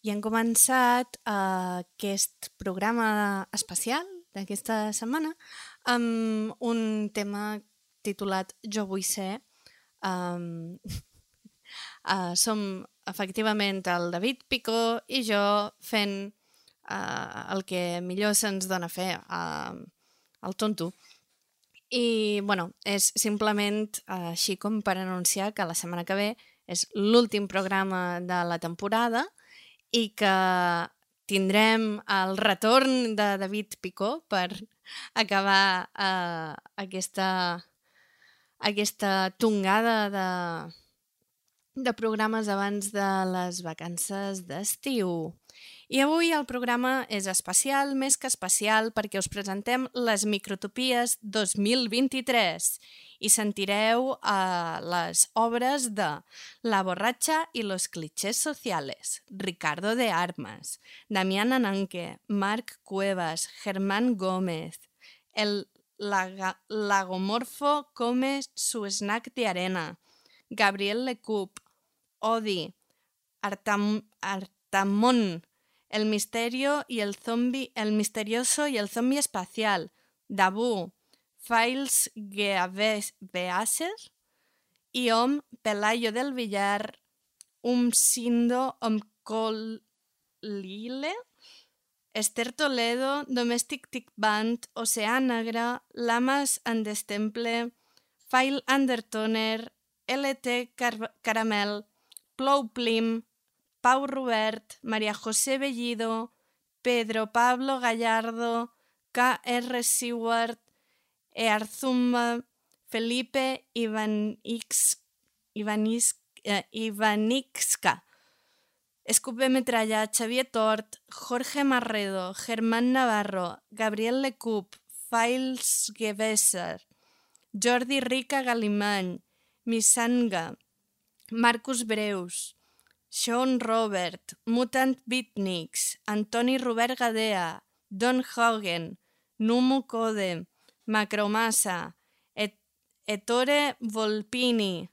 I hem començat uh, aquest programa especial d'aquesta setmana amb un tema titulat Jo vull ser. Um, uh, som efectivament el David Picó i jo fent uh, el que millor se'ns dona fer, uh, el tonto. I, bueno, és simplement uh, així com per anunciar que la setmana que ve és l'últim programa de la temporada i que tindrem el retorn de David Picó per acabar eh, aquesta, aquesta tongada de, de programes abans de les vacances d'estiu. I avui el programa és especial, més que especial, perquè us presentem les Microtopies 2023 i sentireu uh, les obres de La borratxa i los clichés sociales, Ricardo de Armas, Damián Ananque, Marc Cuevas, Germán Gómez, el laga, lagomorfo come su snack de arena, Gabriel Lecup, Odi, Artam, Artamón, El misterio y el zombie, el misterioso y el zombie espacial, Dabu, Files Geaveaser i Om Pelayo del Villar, Um Sindo Om Colile, Esther Toledo, Domestic Tick Band, Oceà Negre, Lamas and Destemple, File Undertoner, LT Car Caramel, Plou Plim, Pau Robert, Maria José Bellido, Pedro Pablo Gallardo, K.R. Seward, Earzumba, Felipe Ivanix, Ivanis, eh, Ivanixca, Escupe Metralla, Xavier Tort, Jorge Marredo, Germán Navarro, Gabriel Lecup, Files Gewesser, Jordi Rica Galimany, Missanga, Marcus Breus, Sean Robert, Mutant Beatniks, Antoni Robert Gadea, Don Hagen, Numu Code, Macromassa, Et Ettore Volpini,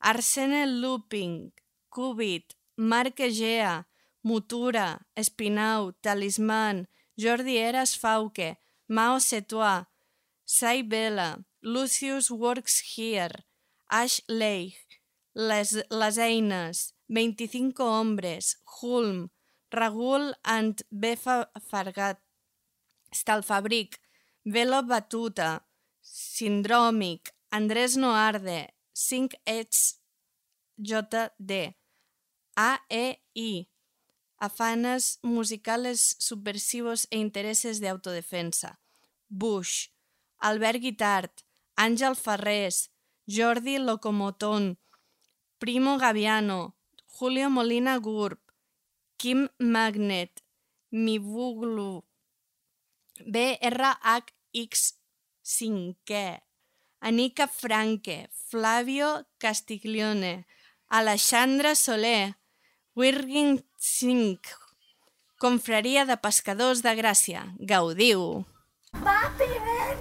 Arsene Looping, Cubit, Marc Egea, Mutura, Espinau, Talisman, Jordi Eras Fauque, Mao Setua, Sai Bela, Lucius Works Here, Ash Leigh, Les, les Eines, 25 Hombres, Hulm, Ragul and Befa Fargat, Stalfabric, Velo Batuta, Sindròmic, Andrés Noarde, 5 Ets JD, AEI, Afanes musicales subversivos e intereses de autodefensa, Bush, Albert Guitart, Àngel Ferrés, Jordi Locomotón, Primo Gaviano, Julio Molina Gurb, Kim Magnet, Mibuglu, BRHX 5è, Anica Franque, Flavio Castiglione, Alexandra Soler, Wirgin Sink, Confraria de Pescadors de Gràcia. Gaudiu! Papi, ven,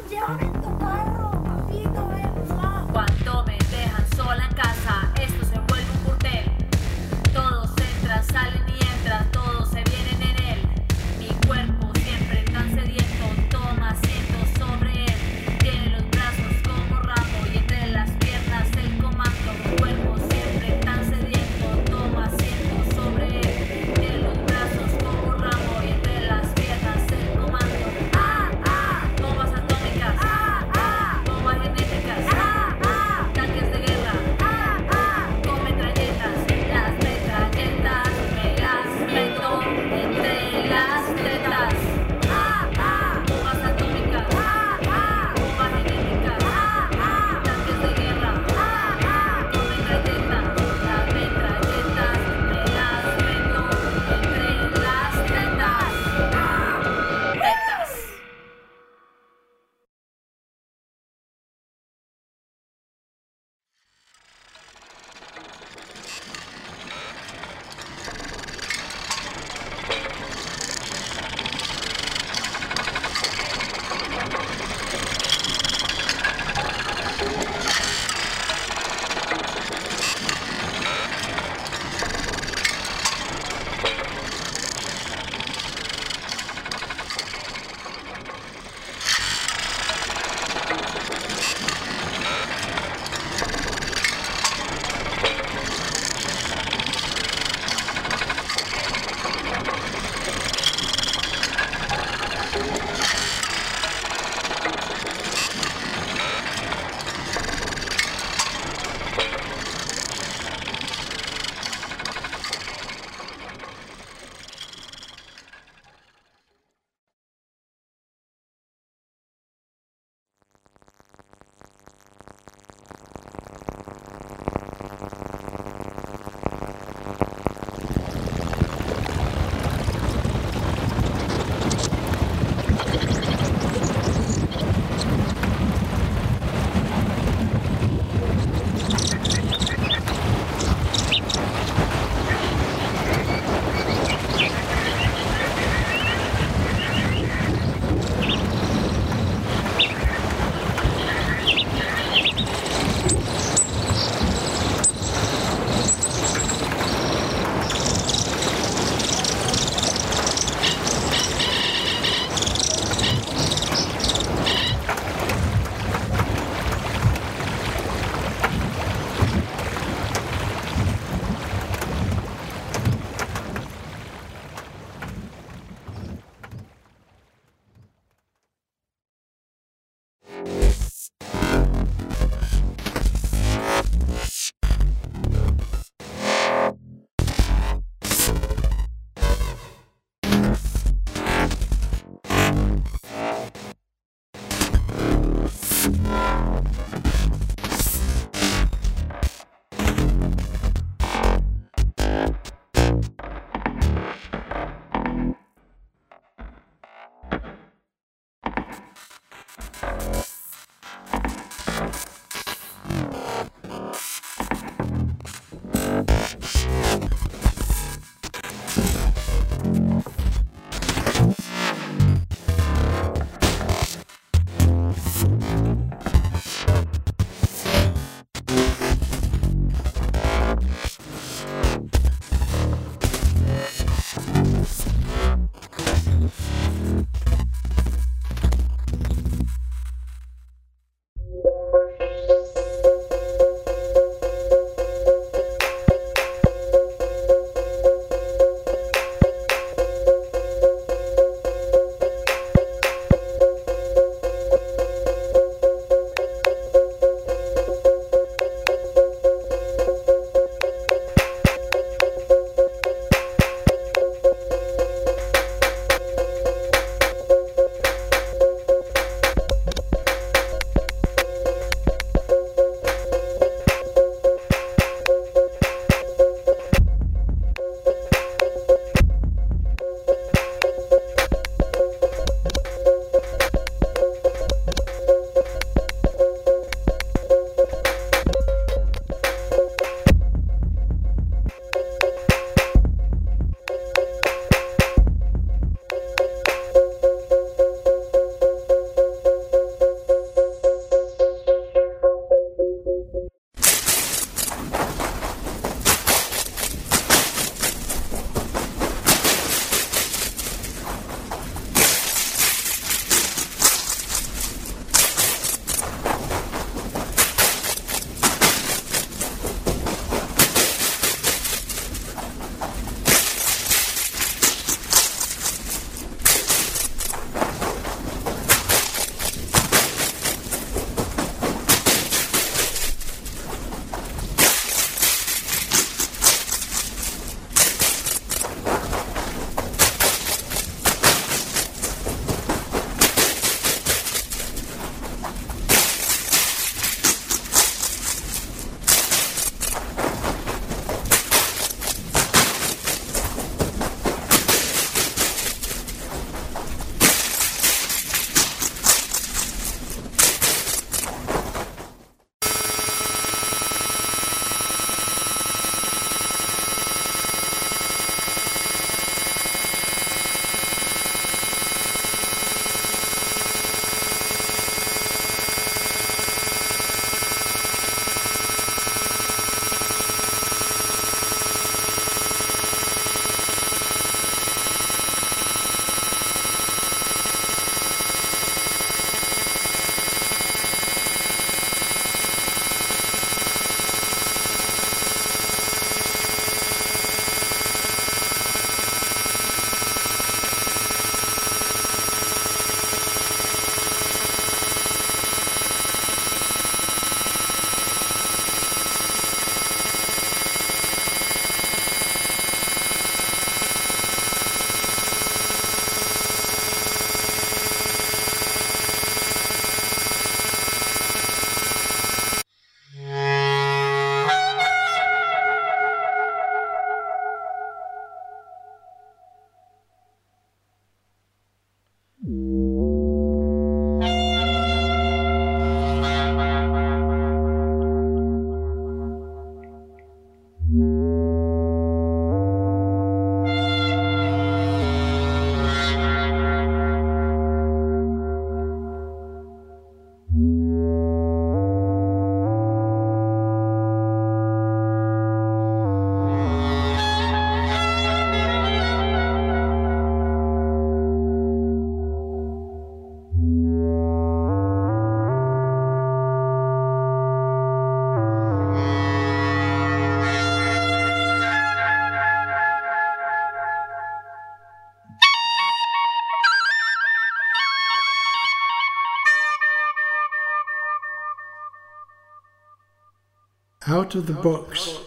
of the box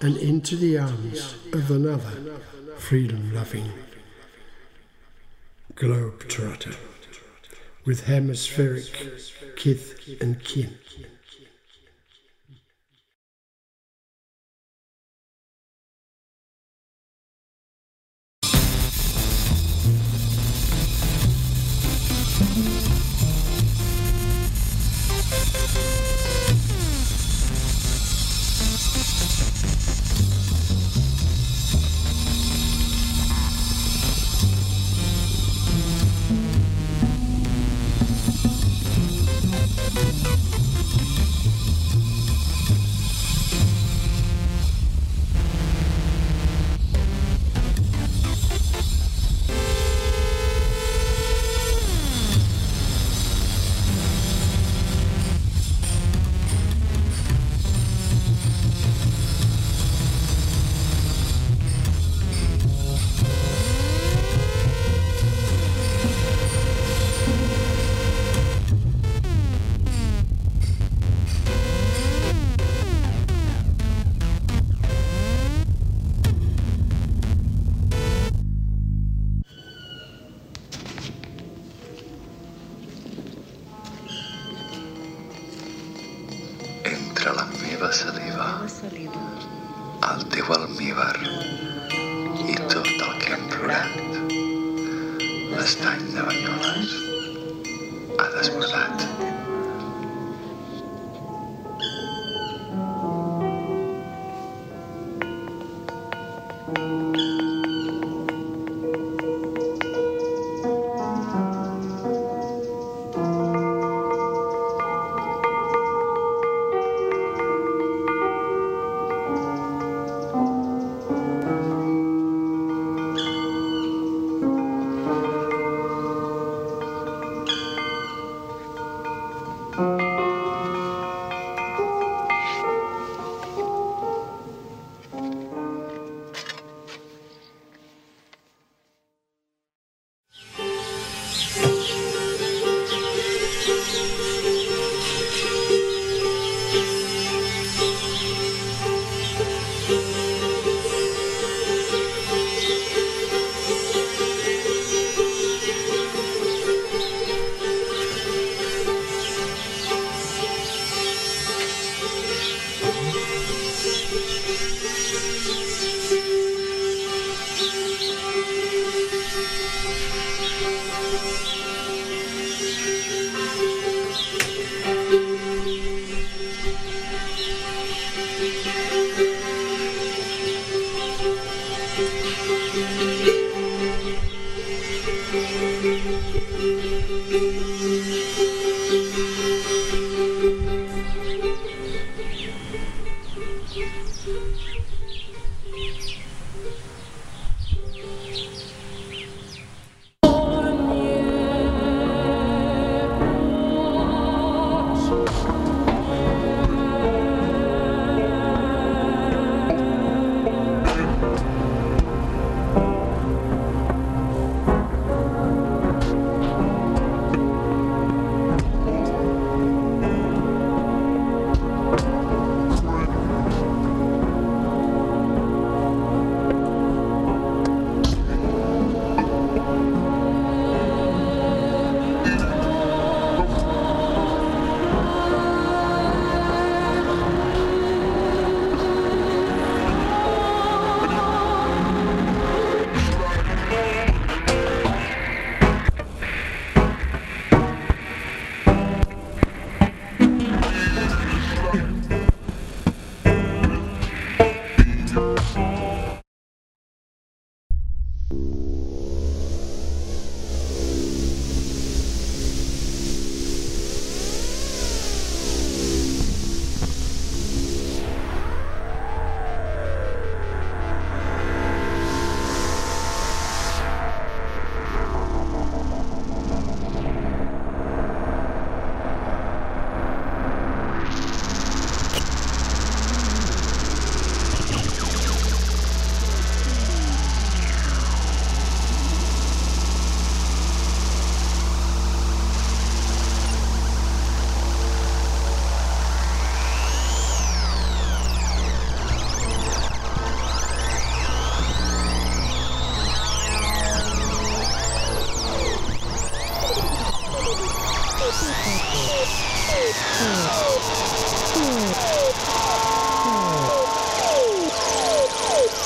and into the arms of another freedom loving globetrotter with hemispheric kith and kin.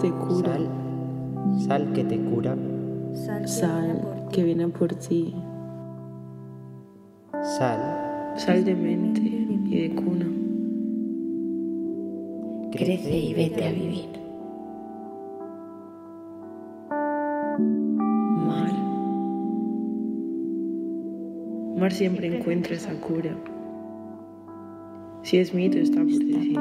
te cura. Sal. Sal que te cura. Sal que viene por ti. Sal. Sal de mente y de cuna. Crece y vete a vivir. Mar. Mar siempre encuentra esa cura. Si es mito, está por decidir.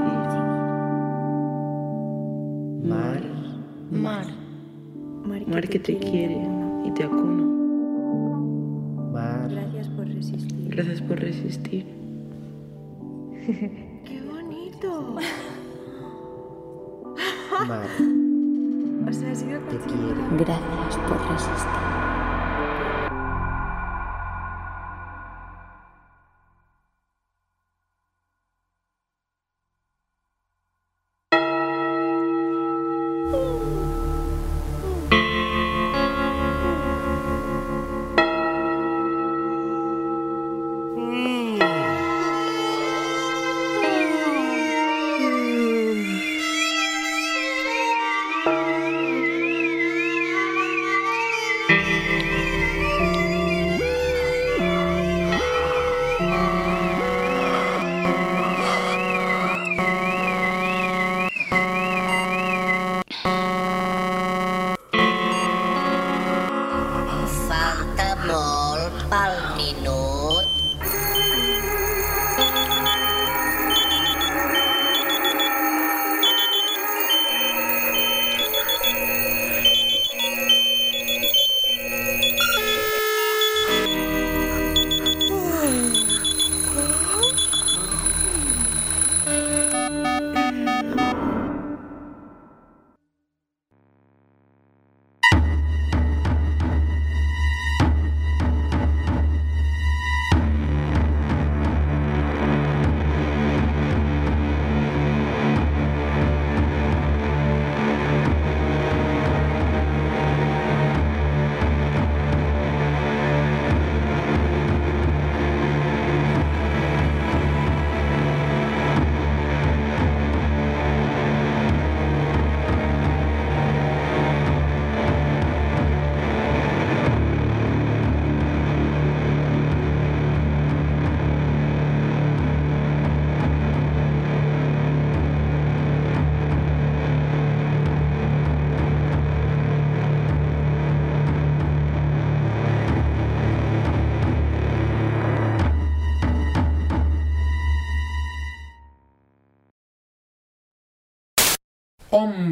Mar que te quiere y te acuna. Mar. Gracias por resistir. Gracias por resistir. ¡Qué bonito! Mar. O sea, ha sido Te quiere. Gracias por resistir. Nol Palmino.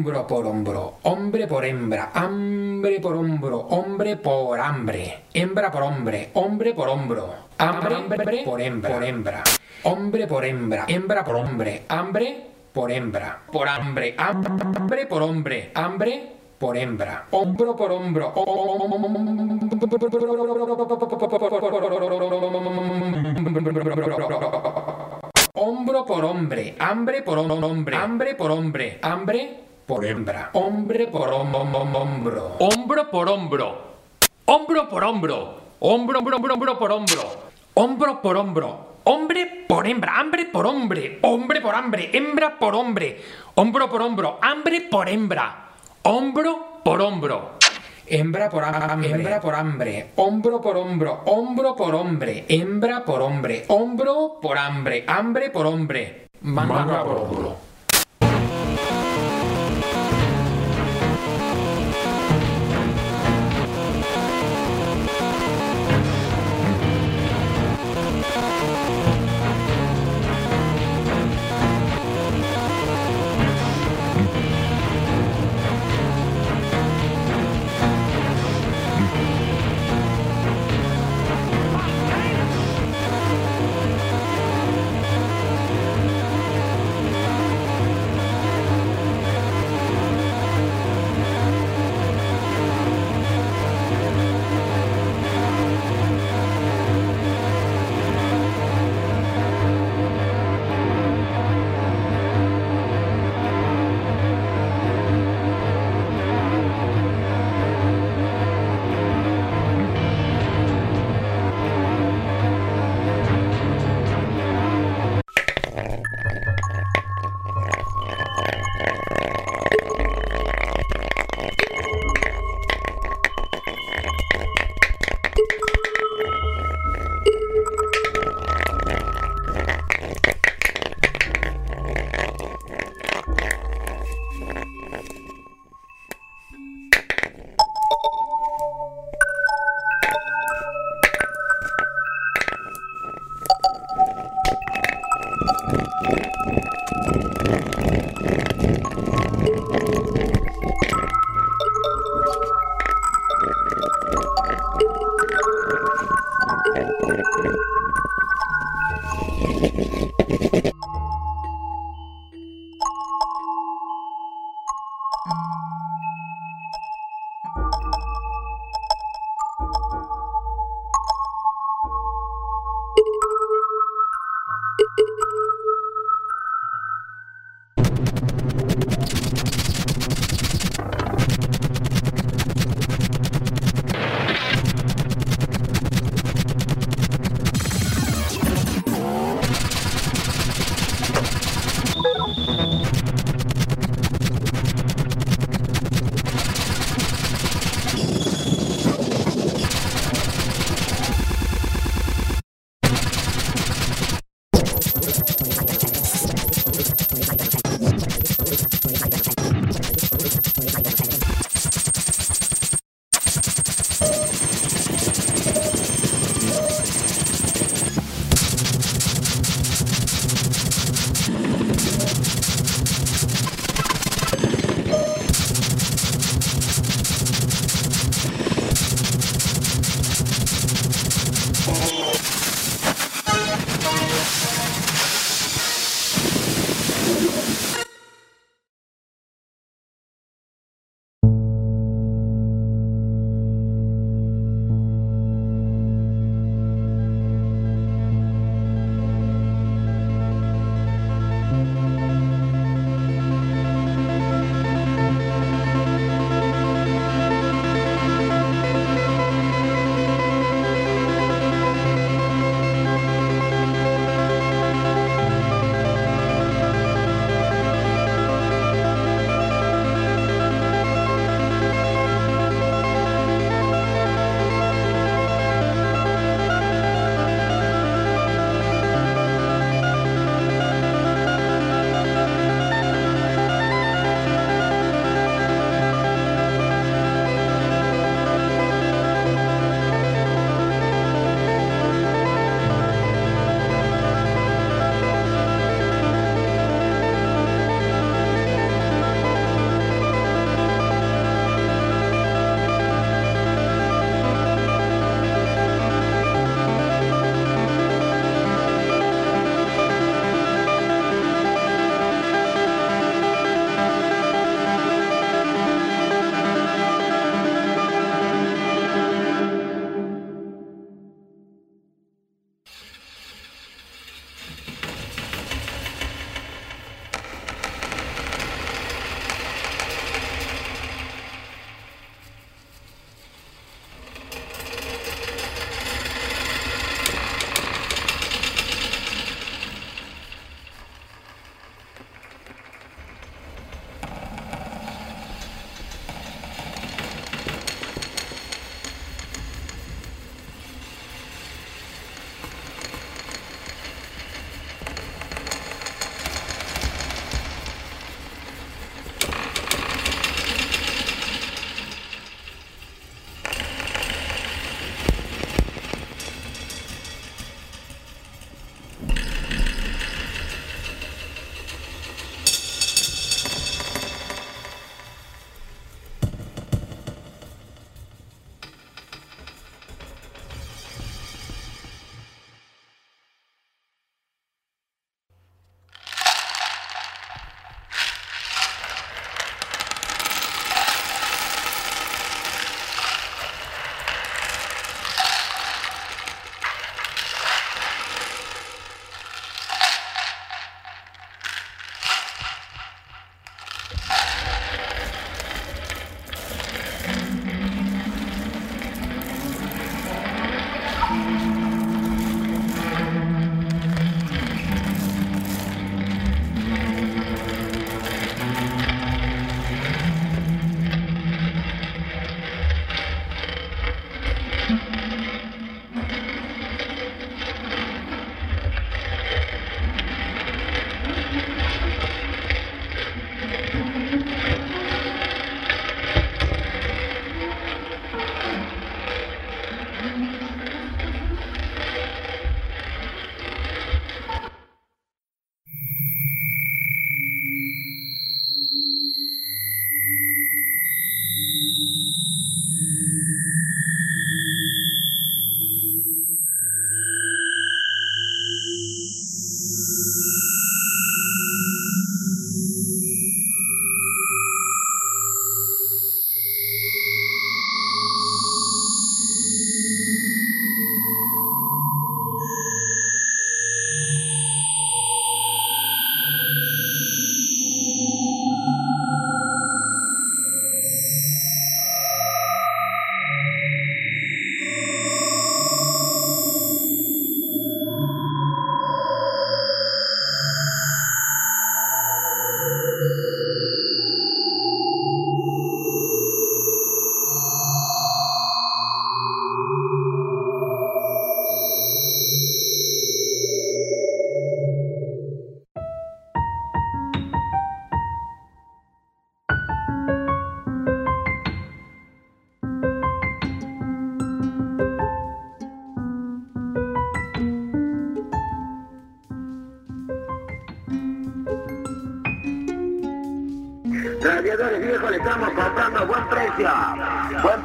Hombro por hombro, hombre por hembra, hambre por hombro, hombre por hambre, hembra por hombre, hombre por hombro, hambre, hambre por hembra, por hembra, hombre por hembra, hembra por hombre, hambre por hembra, por hambre, hambre por hombre, hambre por hembra, hombro por hombro, Hombro por hombre, hambre por hom- hombre, hambre por hombre, hambre por hembra, hombre por hom- hom- hom- hombro, hombro por hombro, hombro por hombro, hombro, hombro, hombro, hombro por hombro, hombro por hombro, hombre por hembra, hambre por hombre, hombre por hambre, hembra por hombre, hombro por hombro, hambre por hembra, hombro por hombro. hembra por hambre, hembra por hambre, hombro por hombro, hombro por hombre, hembra por hombre, hombro por hambre, hambre por hombre, manga, por hombro.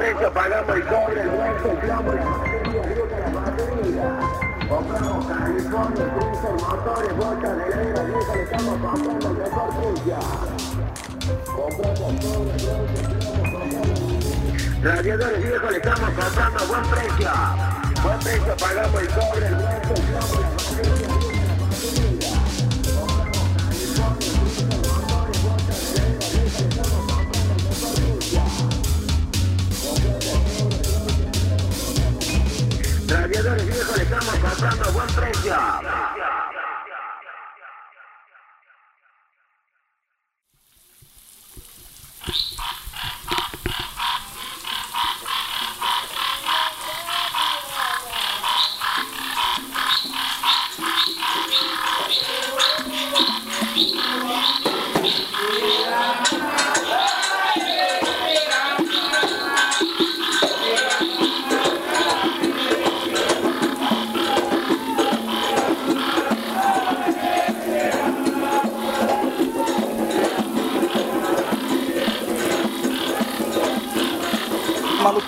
Thanks, Obama.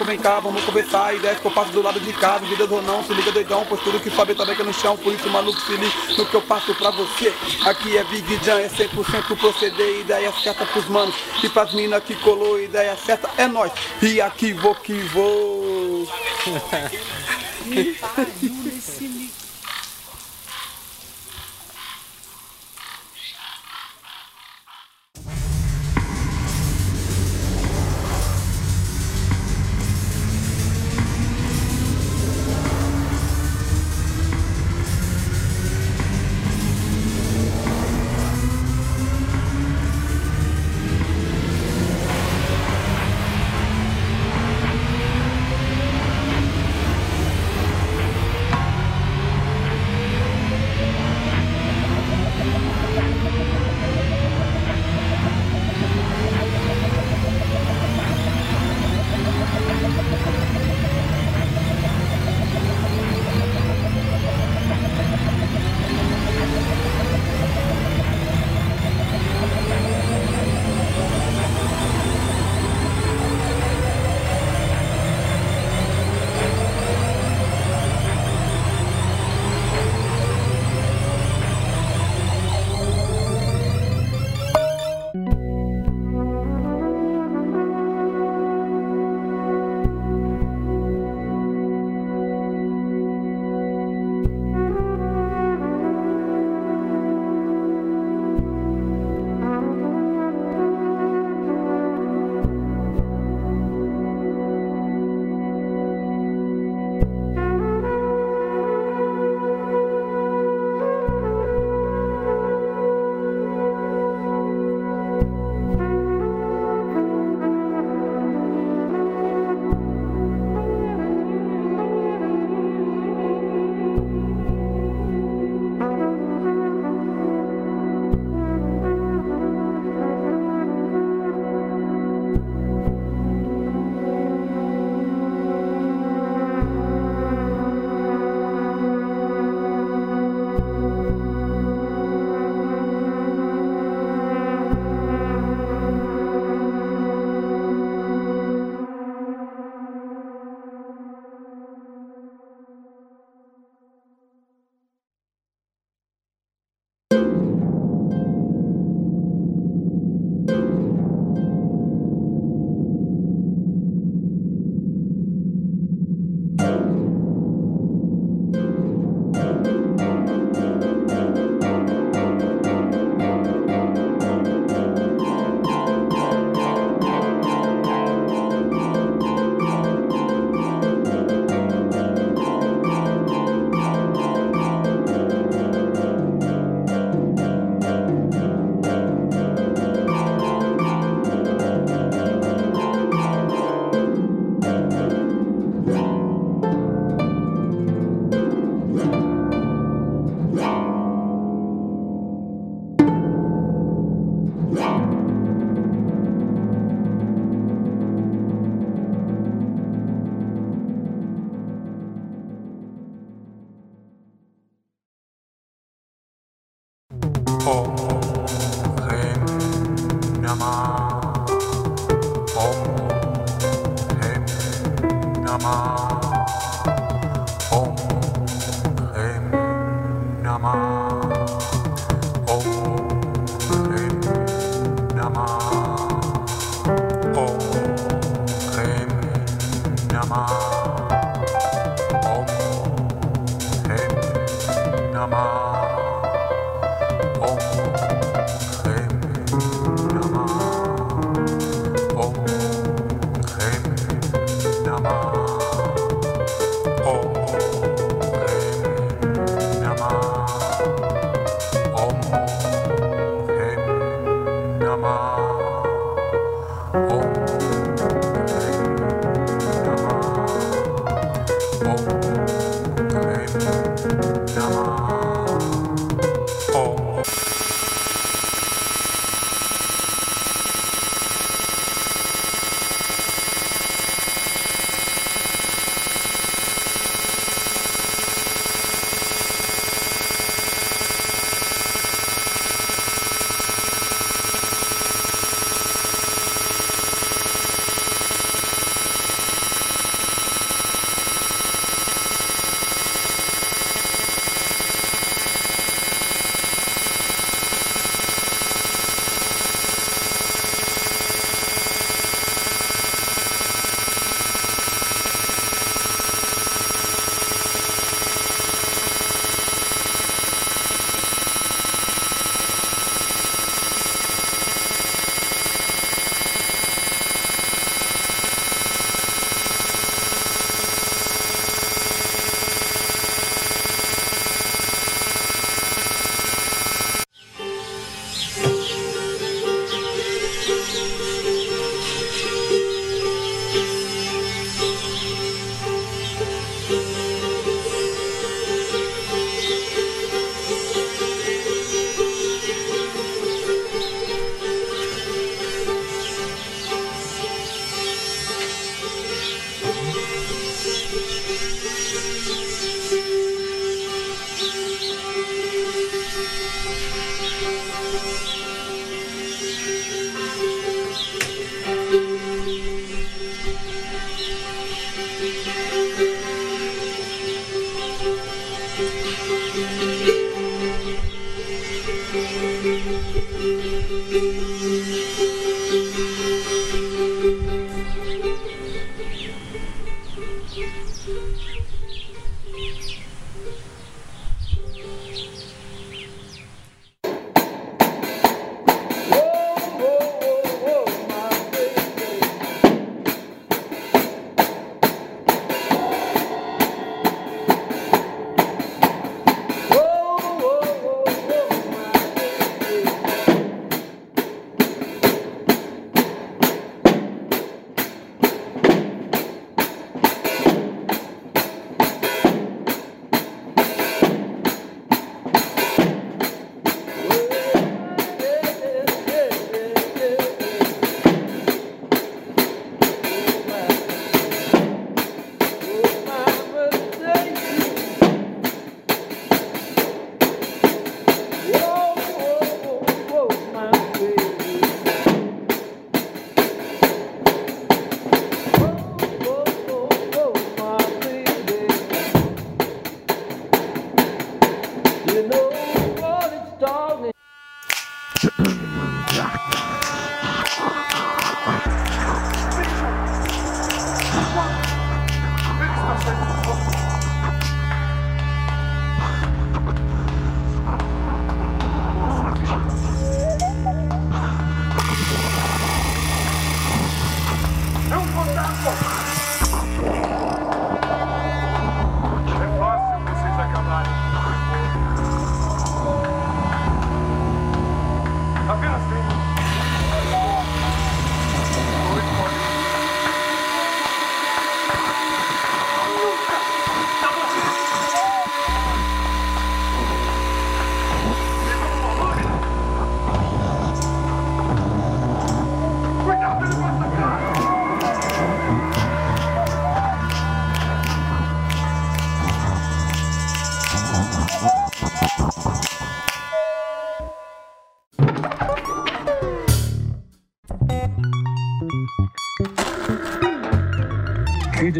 Cá, vamos conversar. Ideias que eu passo do lado de cá, vidas ou não, se liga doidão, pois tudo que sobe também que no chão. Por isso, maluco, se liga no que eu passo pra você. Aqui é Big Jan, é 100% proceder. Ideia certa pros manos e pras minas que colou. Ideia certa é nós. E aqui vou que vou.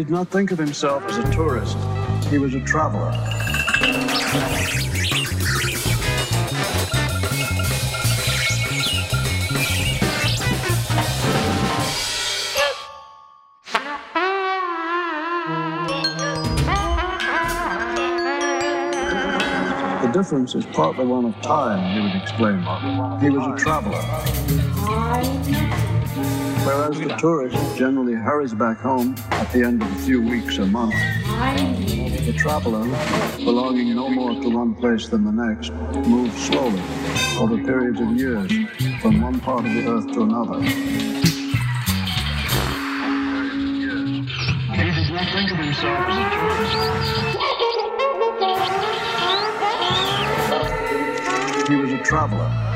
did not think of himself as a tourist. He was a traveler. The difference is partly one of time, he would explain. He was a traveler. Whereas the tourist generally hurries back home at the end of a few weeks or months. The traveler, belonging no more to one place than the next, moves slowly over periods of years from one part of the earth to another. He did not think of himself as a tourist. He was a traveler.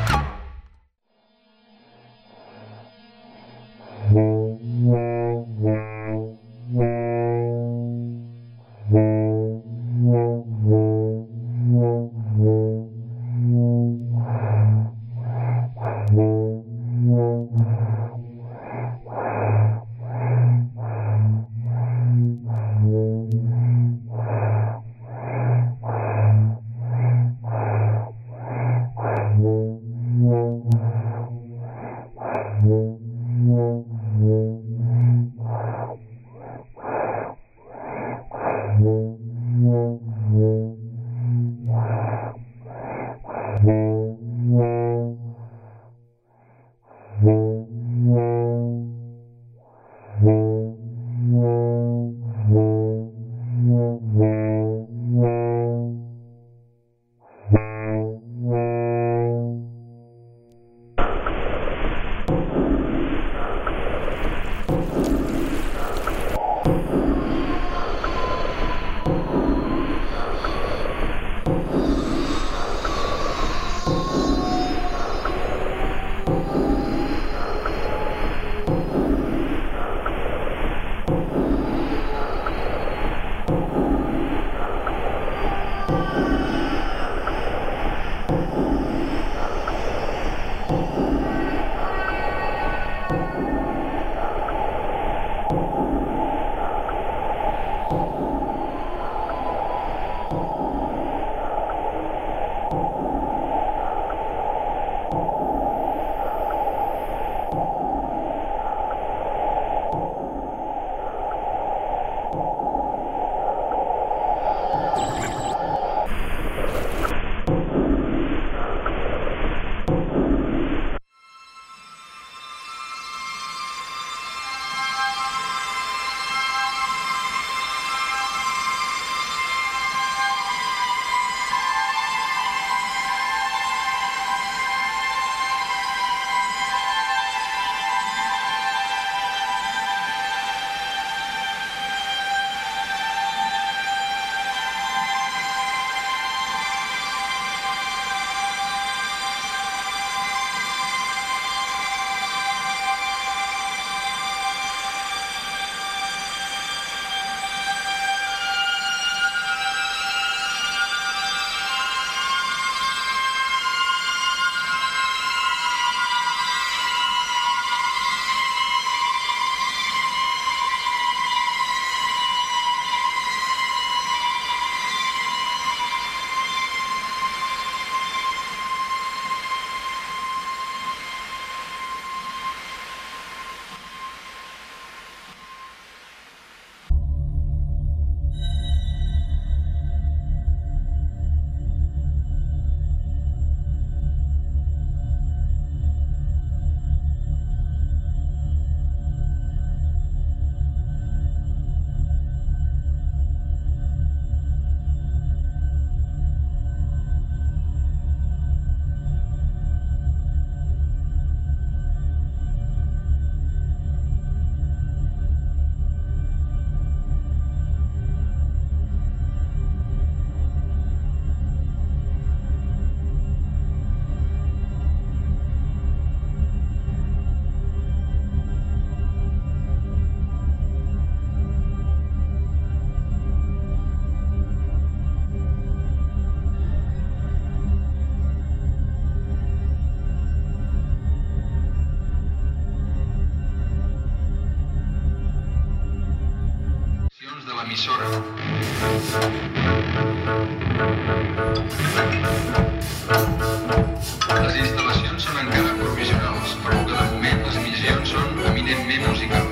Eminentment musicals.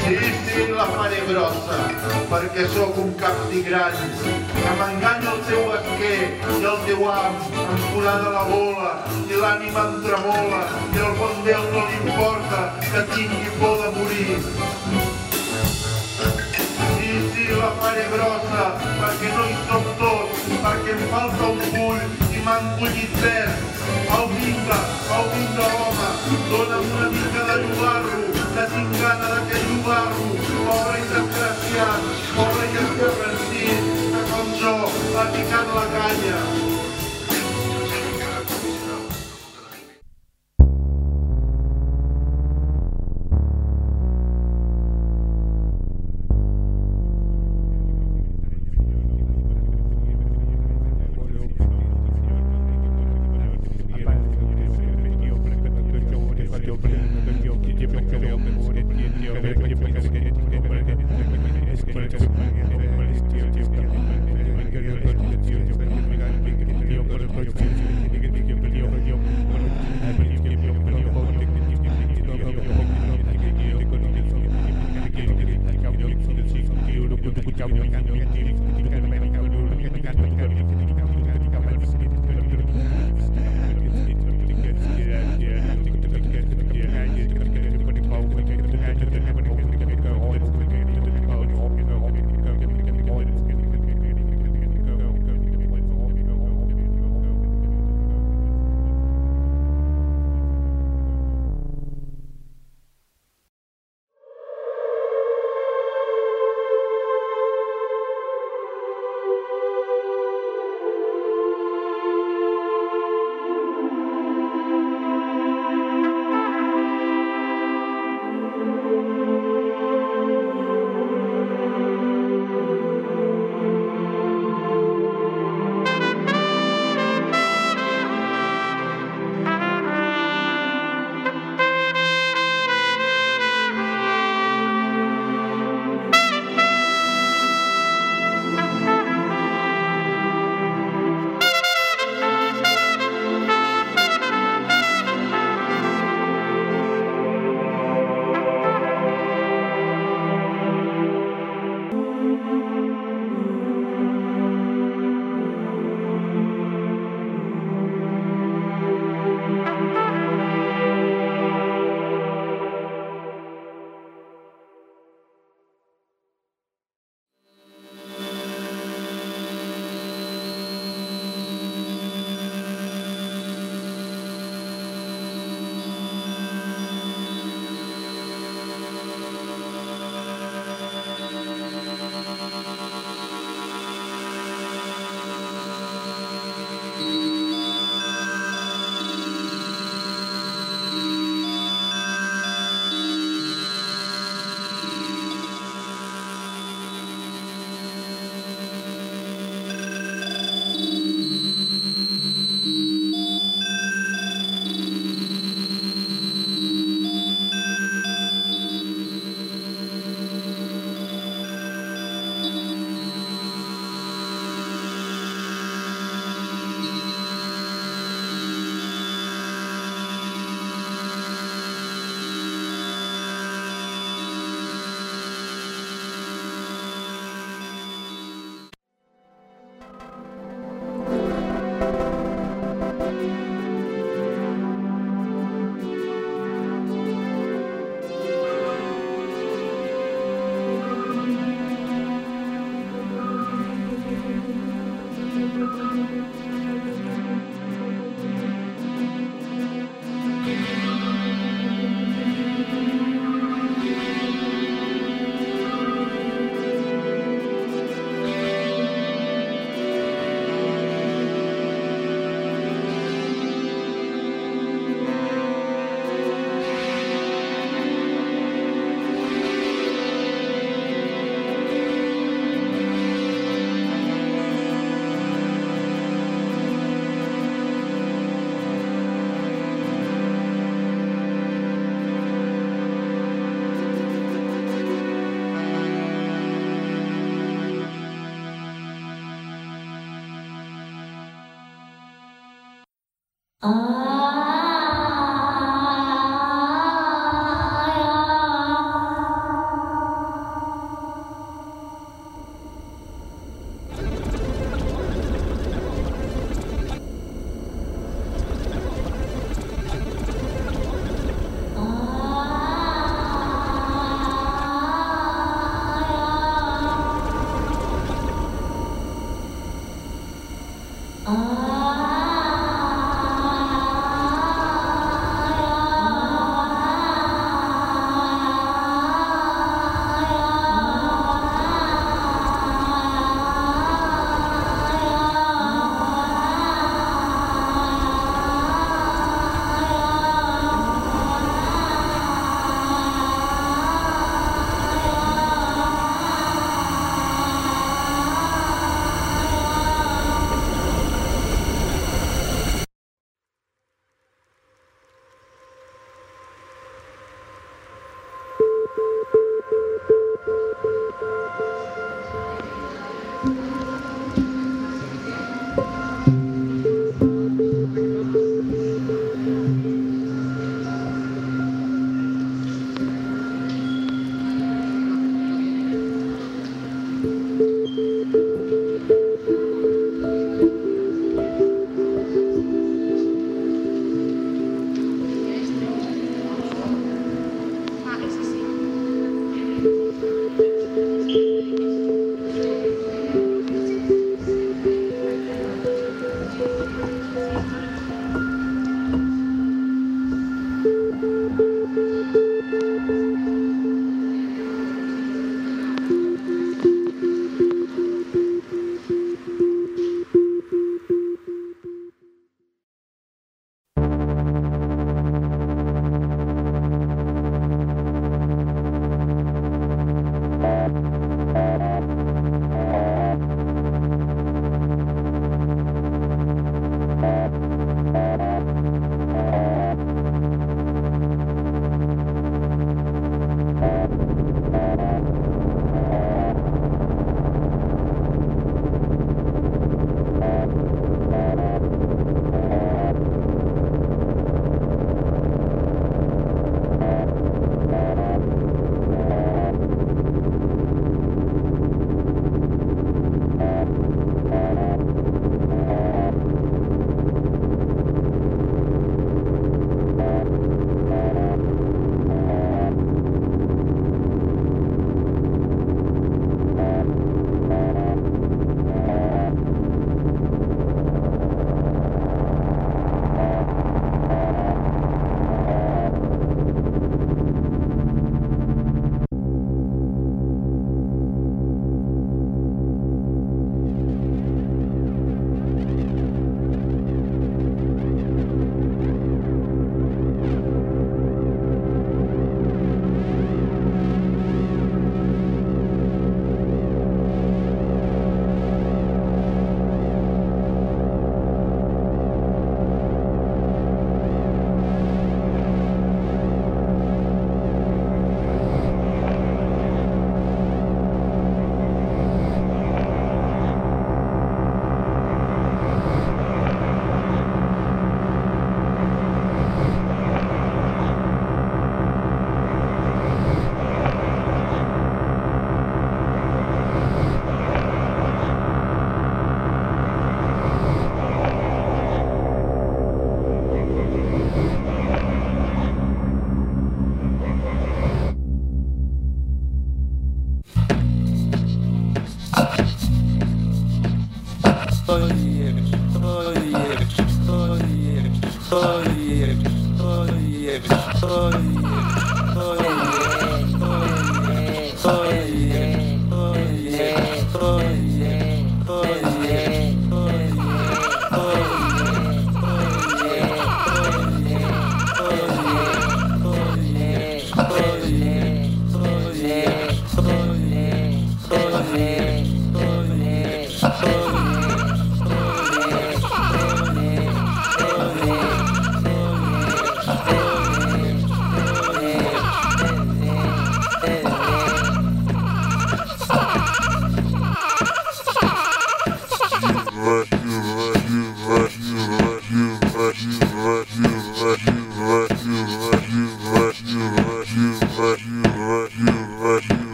Sí, sí, la faré grossa, perquè sóc un captigran, que m'enganya el teu esquer i el teu am, em forada la bola, i l'ànima em tremola, i el bon Déu no li importa que tingui por de morir. La faré grossa, perquè no hi som tots, perquè em falta un full i m'han bullit verd. Au vinga, au vinga home, dona'm una mica de llogarro, que tinc gana d'aquest llogarro, pobre i desgraciat, pobre i escarransit, que com jo ha picat la canya.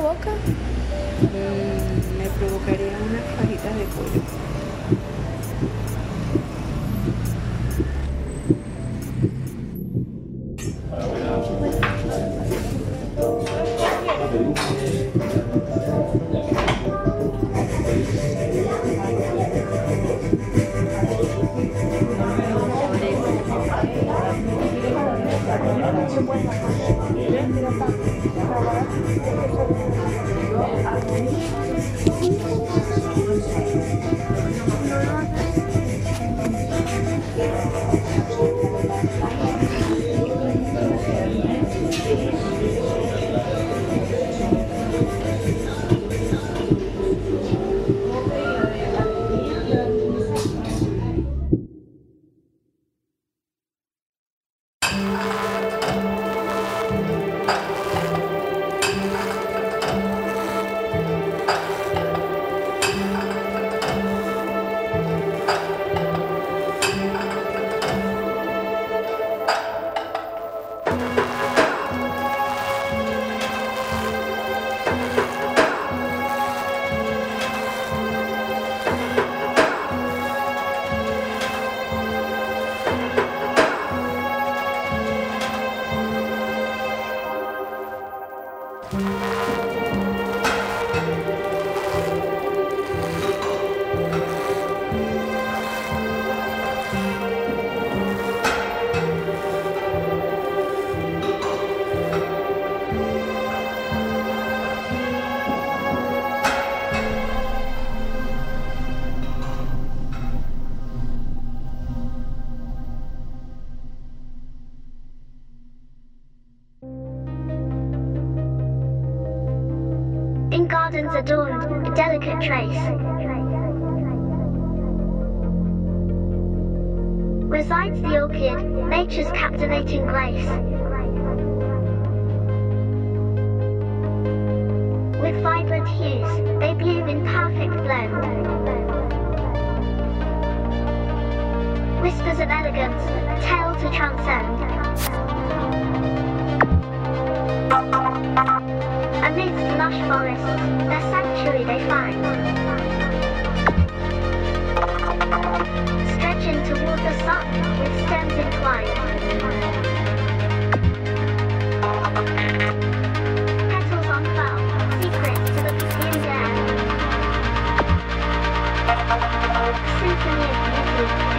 provoca? Mm, me provocaría unas fajitas de pollo. Thank you.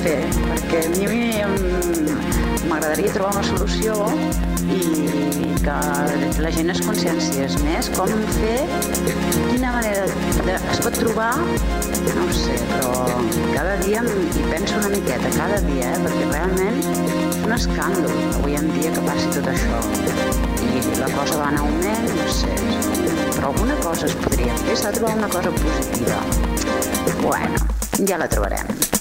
fer, perquè a mi m'agradaria trobar una solució i, que la gent es conscienciés més com fer, quina manera de, es pot trobar, no ho sé, però cada dia hi penso una miqueta, cada dia, eh, perquè realment és un escàndol avui en dia que passi tot això. I la cosa va anar augment, no sé, però alguna cosa es podria fer, s'ha de trobar una cosa positiva. Bueno, ja la trobarem.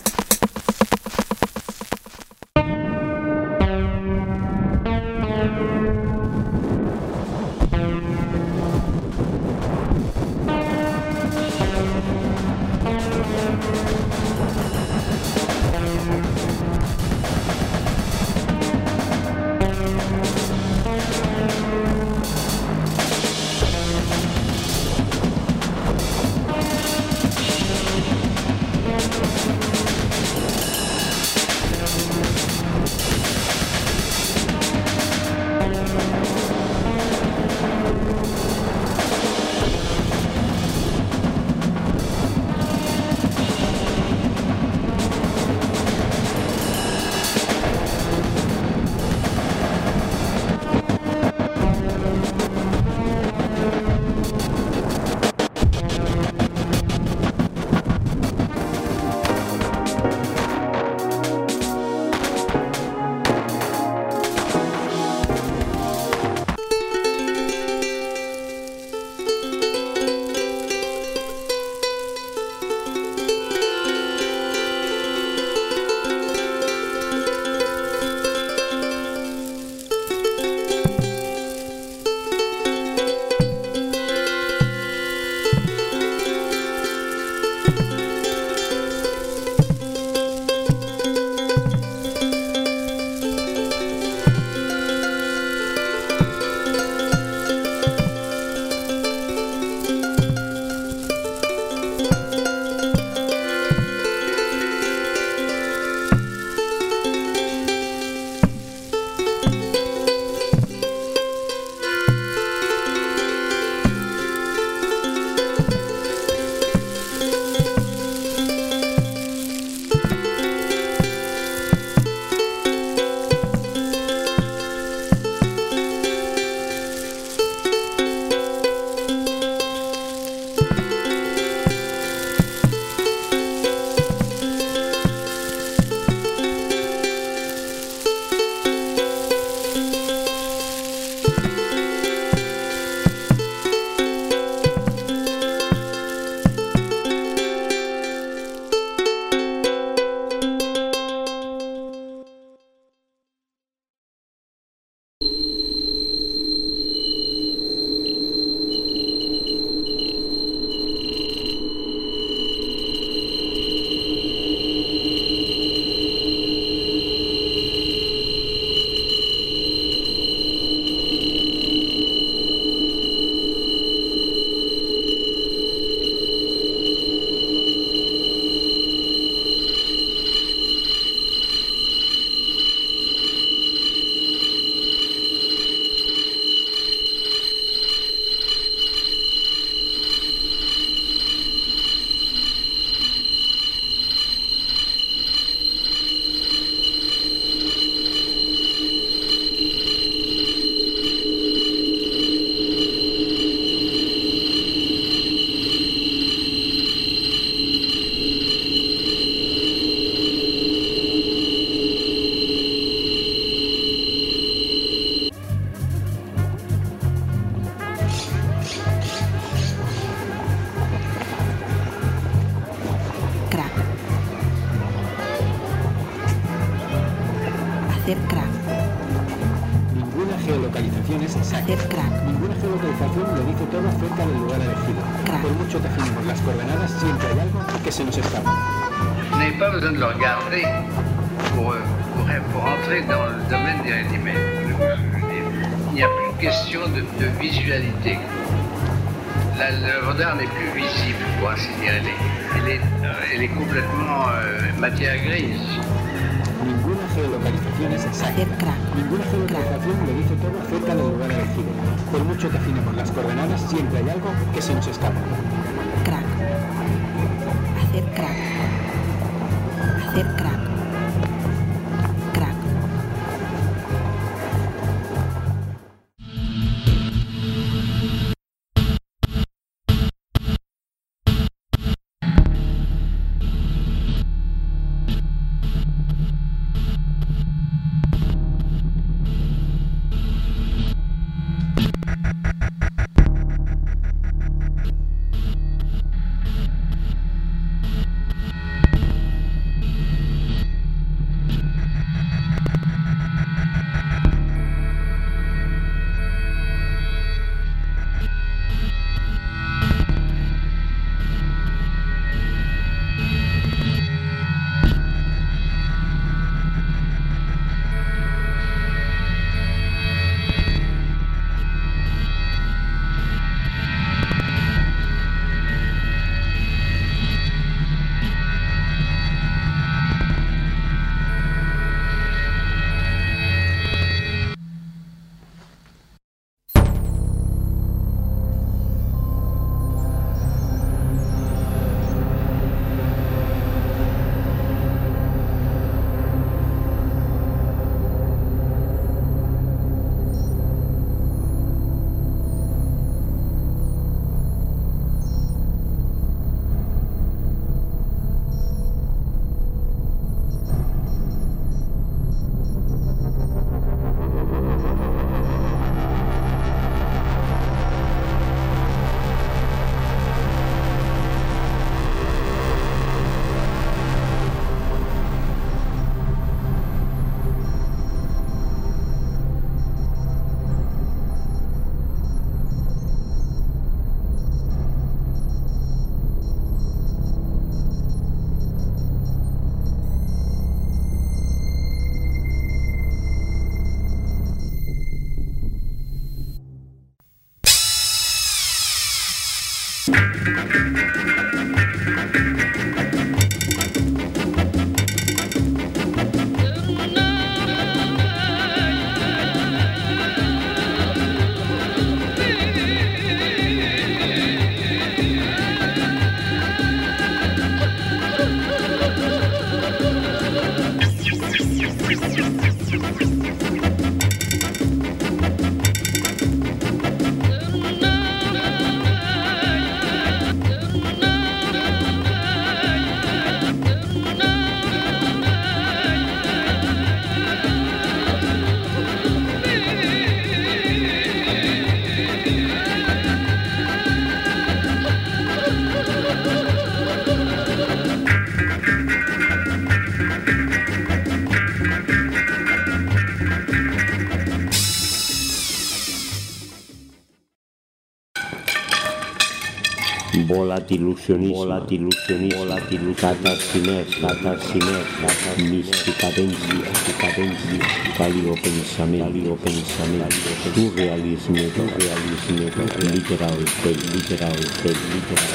volatiluzionismo, volatiluzionismo, volatiluzionismo, catarsinesca, catarsinesca, mistica penzia, penzia, palio pensamento, palio pensamento, tu realismo, tu realismo, literalmente, literalmente,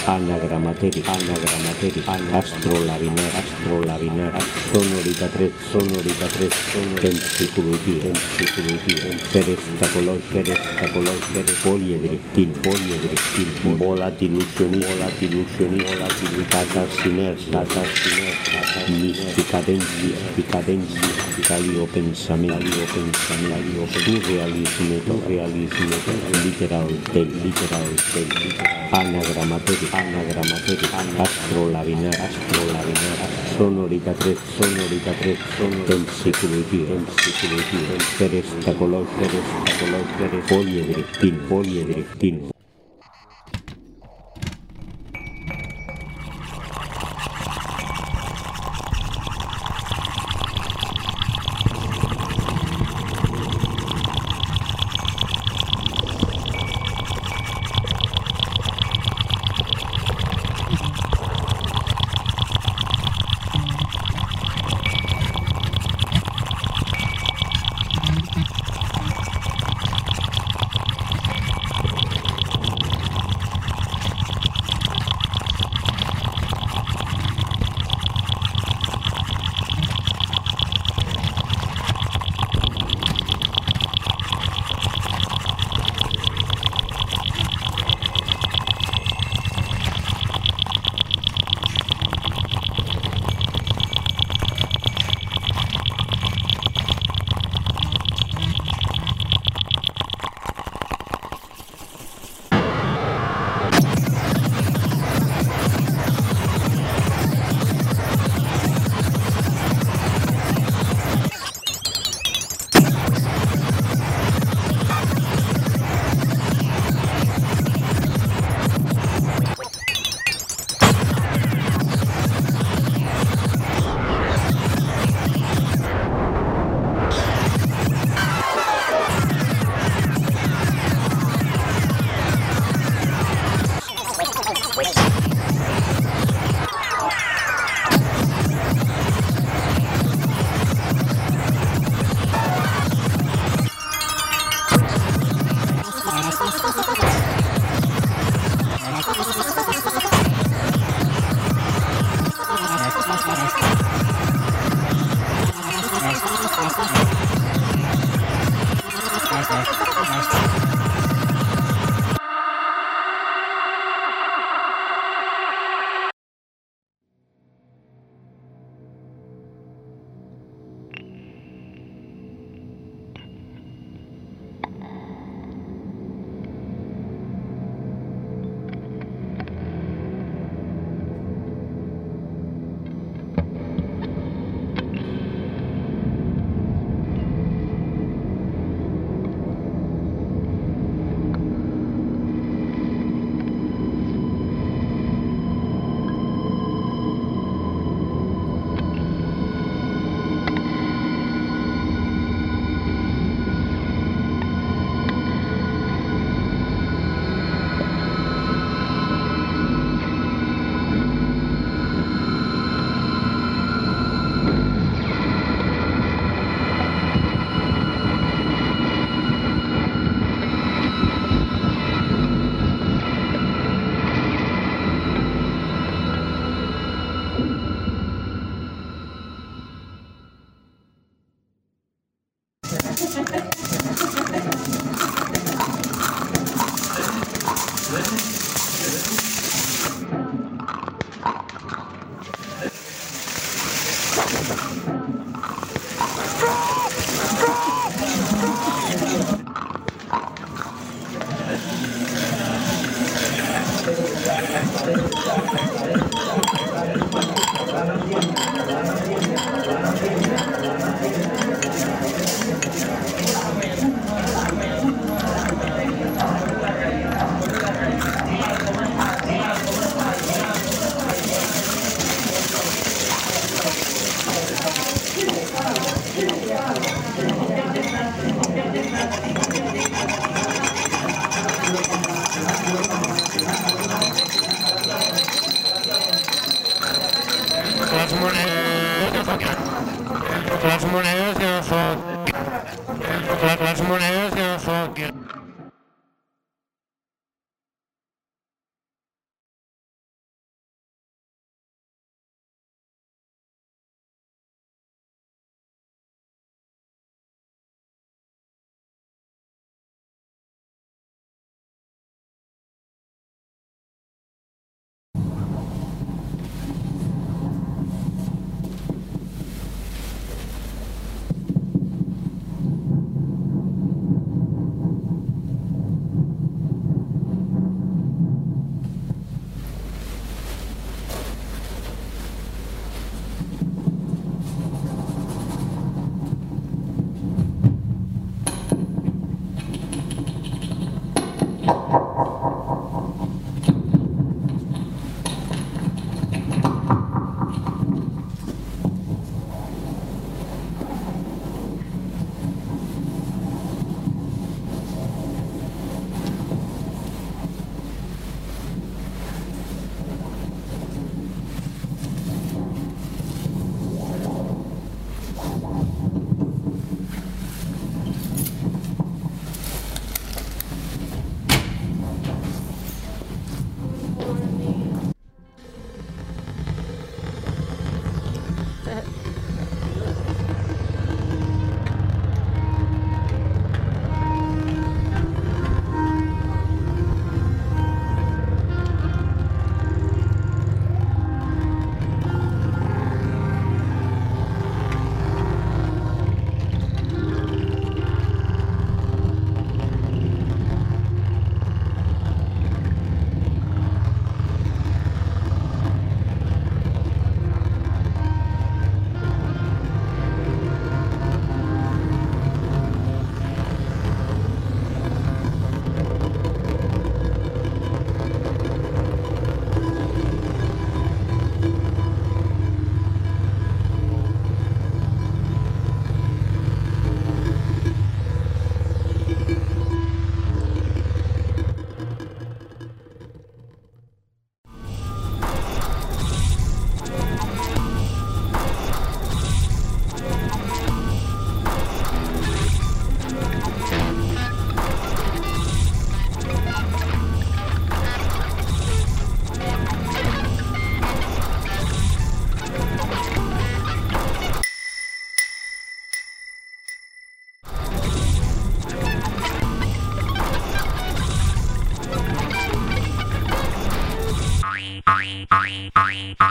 anagramaterica, anagramaterica, astrolabinar, astrolabinar, sonorità 3, sonorità 3, pensicologia, pensicologia, perestacologia, perestacologia, poliedrectil, poliedrectil, volatiluzionismo, volatiluzionismo, ilusionista, catarsinesa, catarsinesa, mística dencia, picadencia, picalio pensamiento, pensamiento, surrealismo, realismo, literal, ten, literal, ten, anagramaterio, anagramaterio, astrolabinar, astrolabinar, sonorita 3, sonorita 3, tensicología, tensicología, perestacolor, perestacolor, poliedrectin, poliedrectin,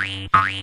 I, I, I.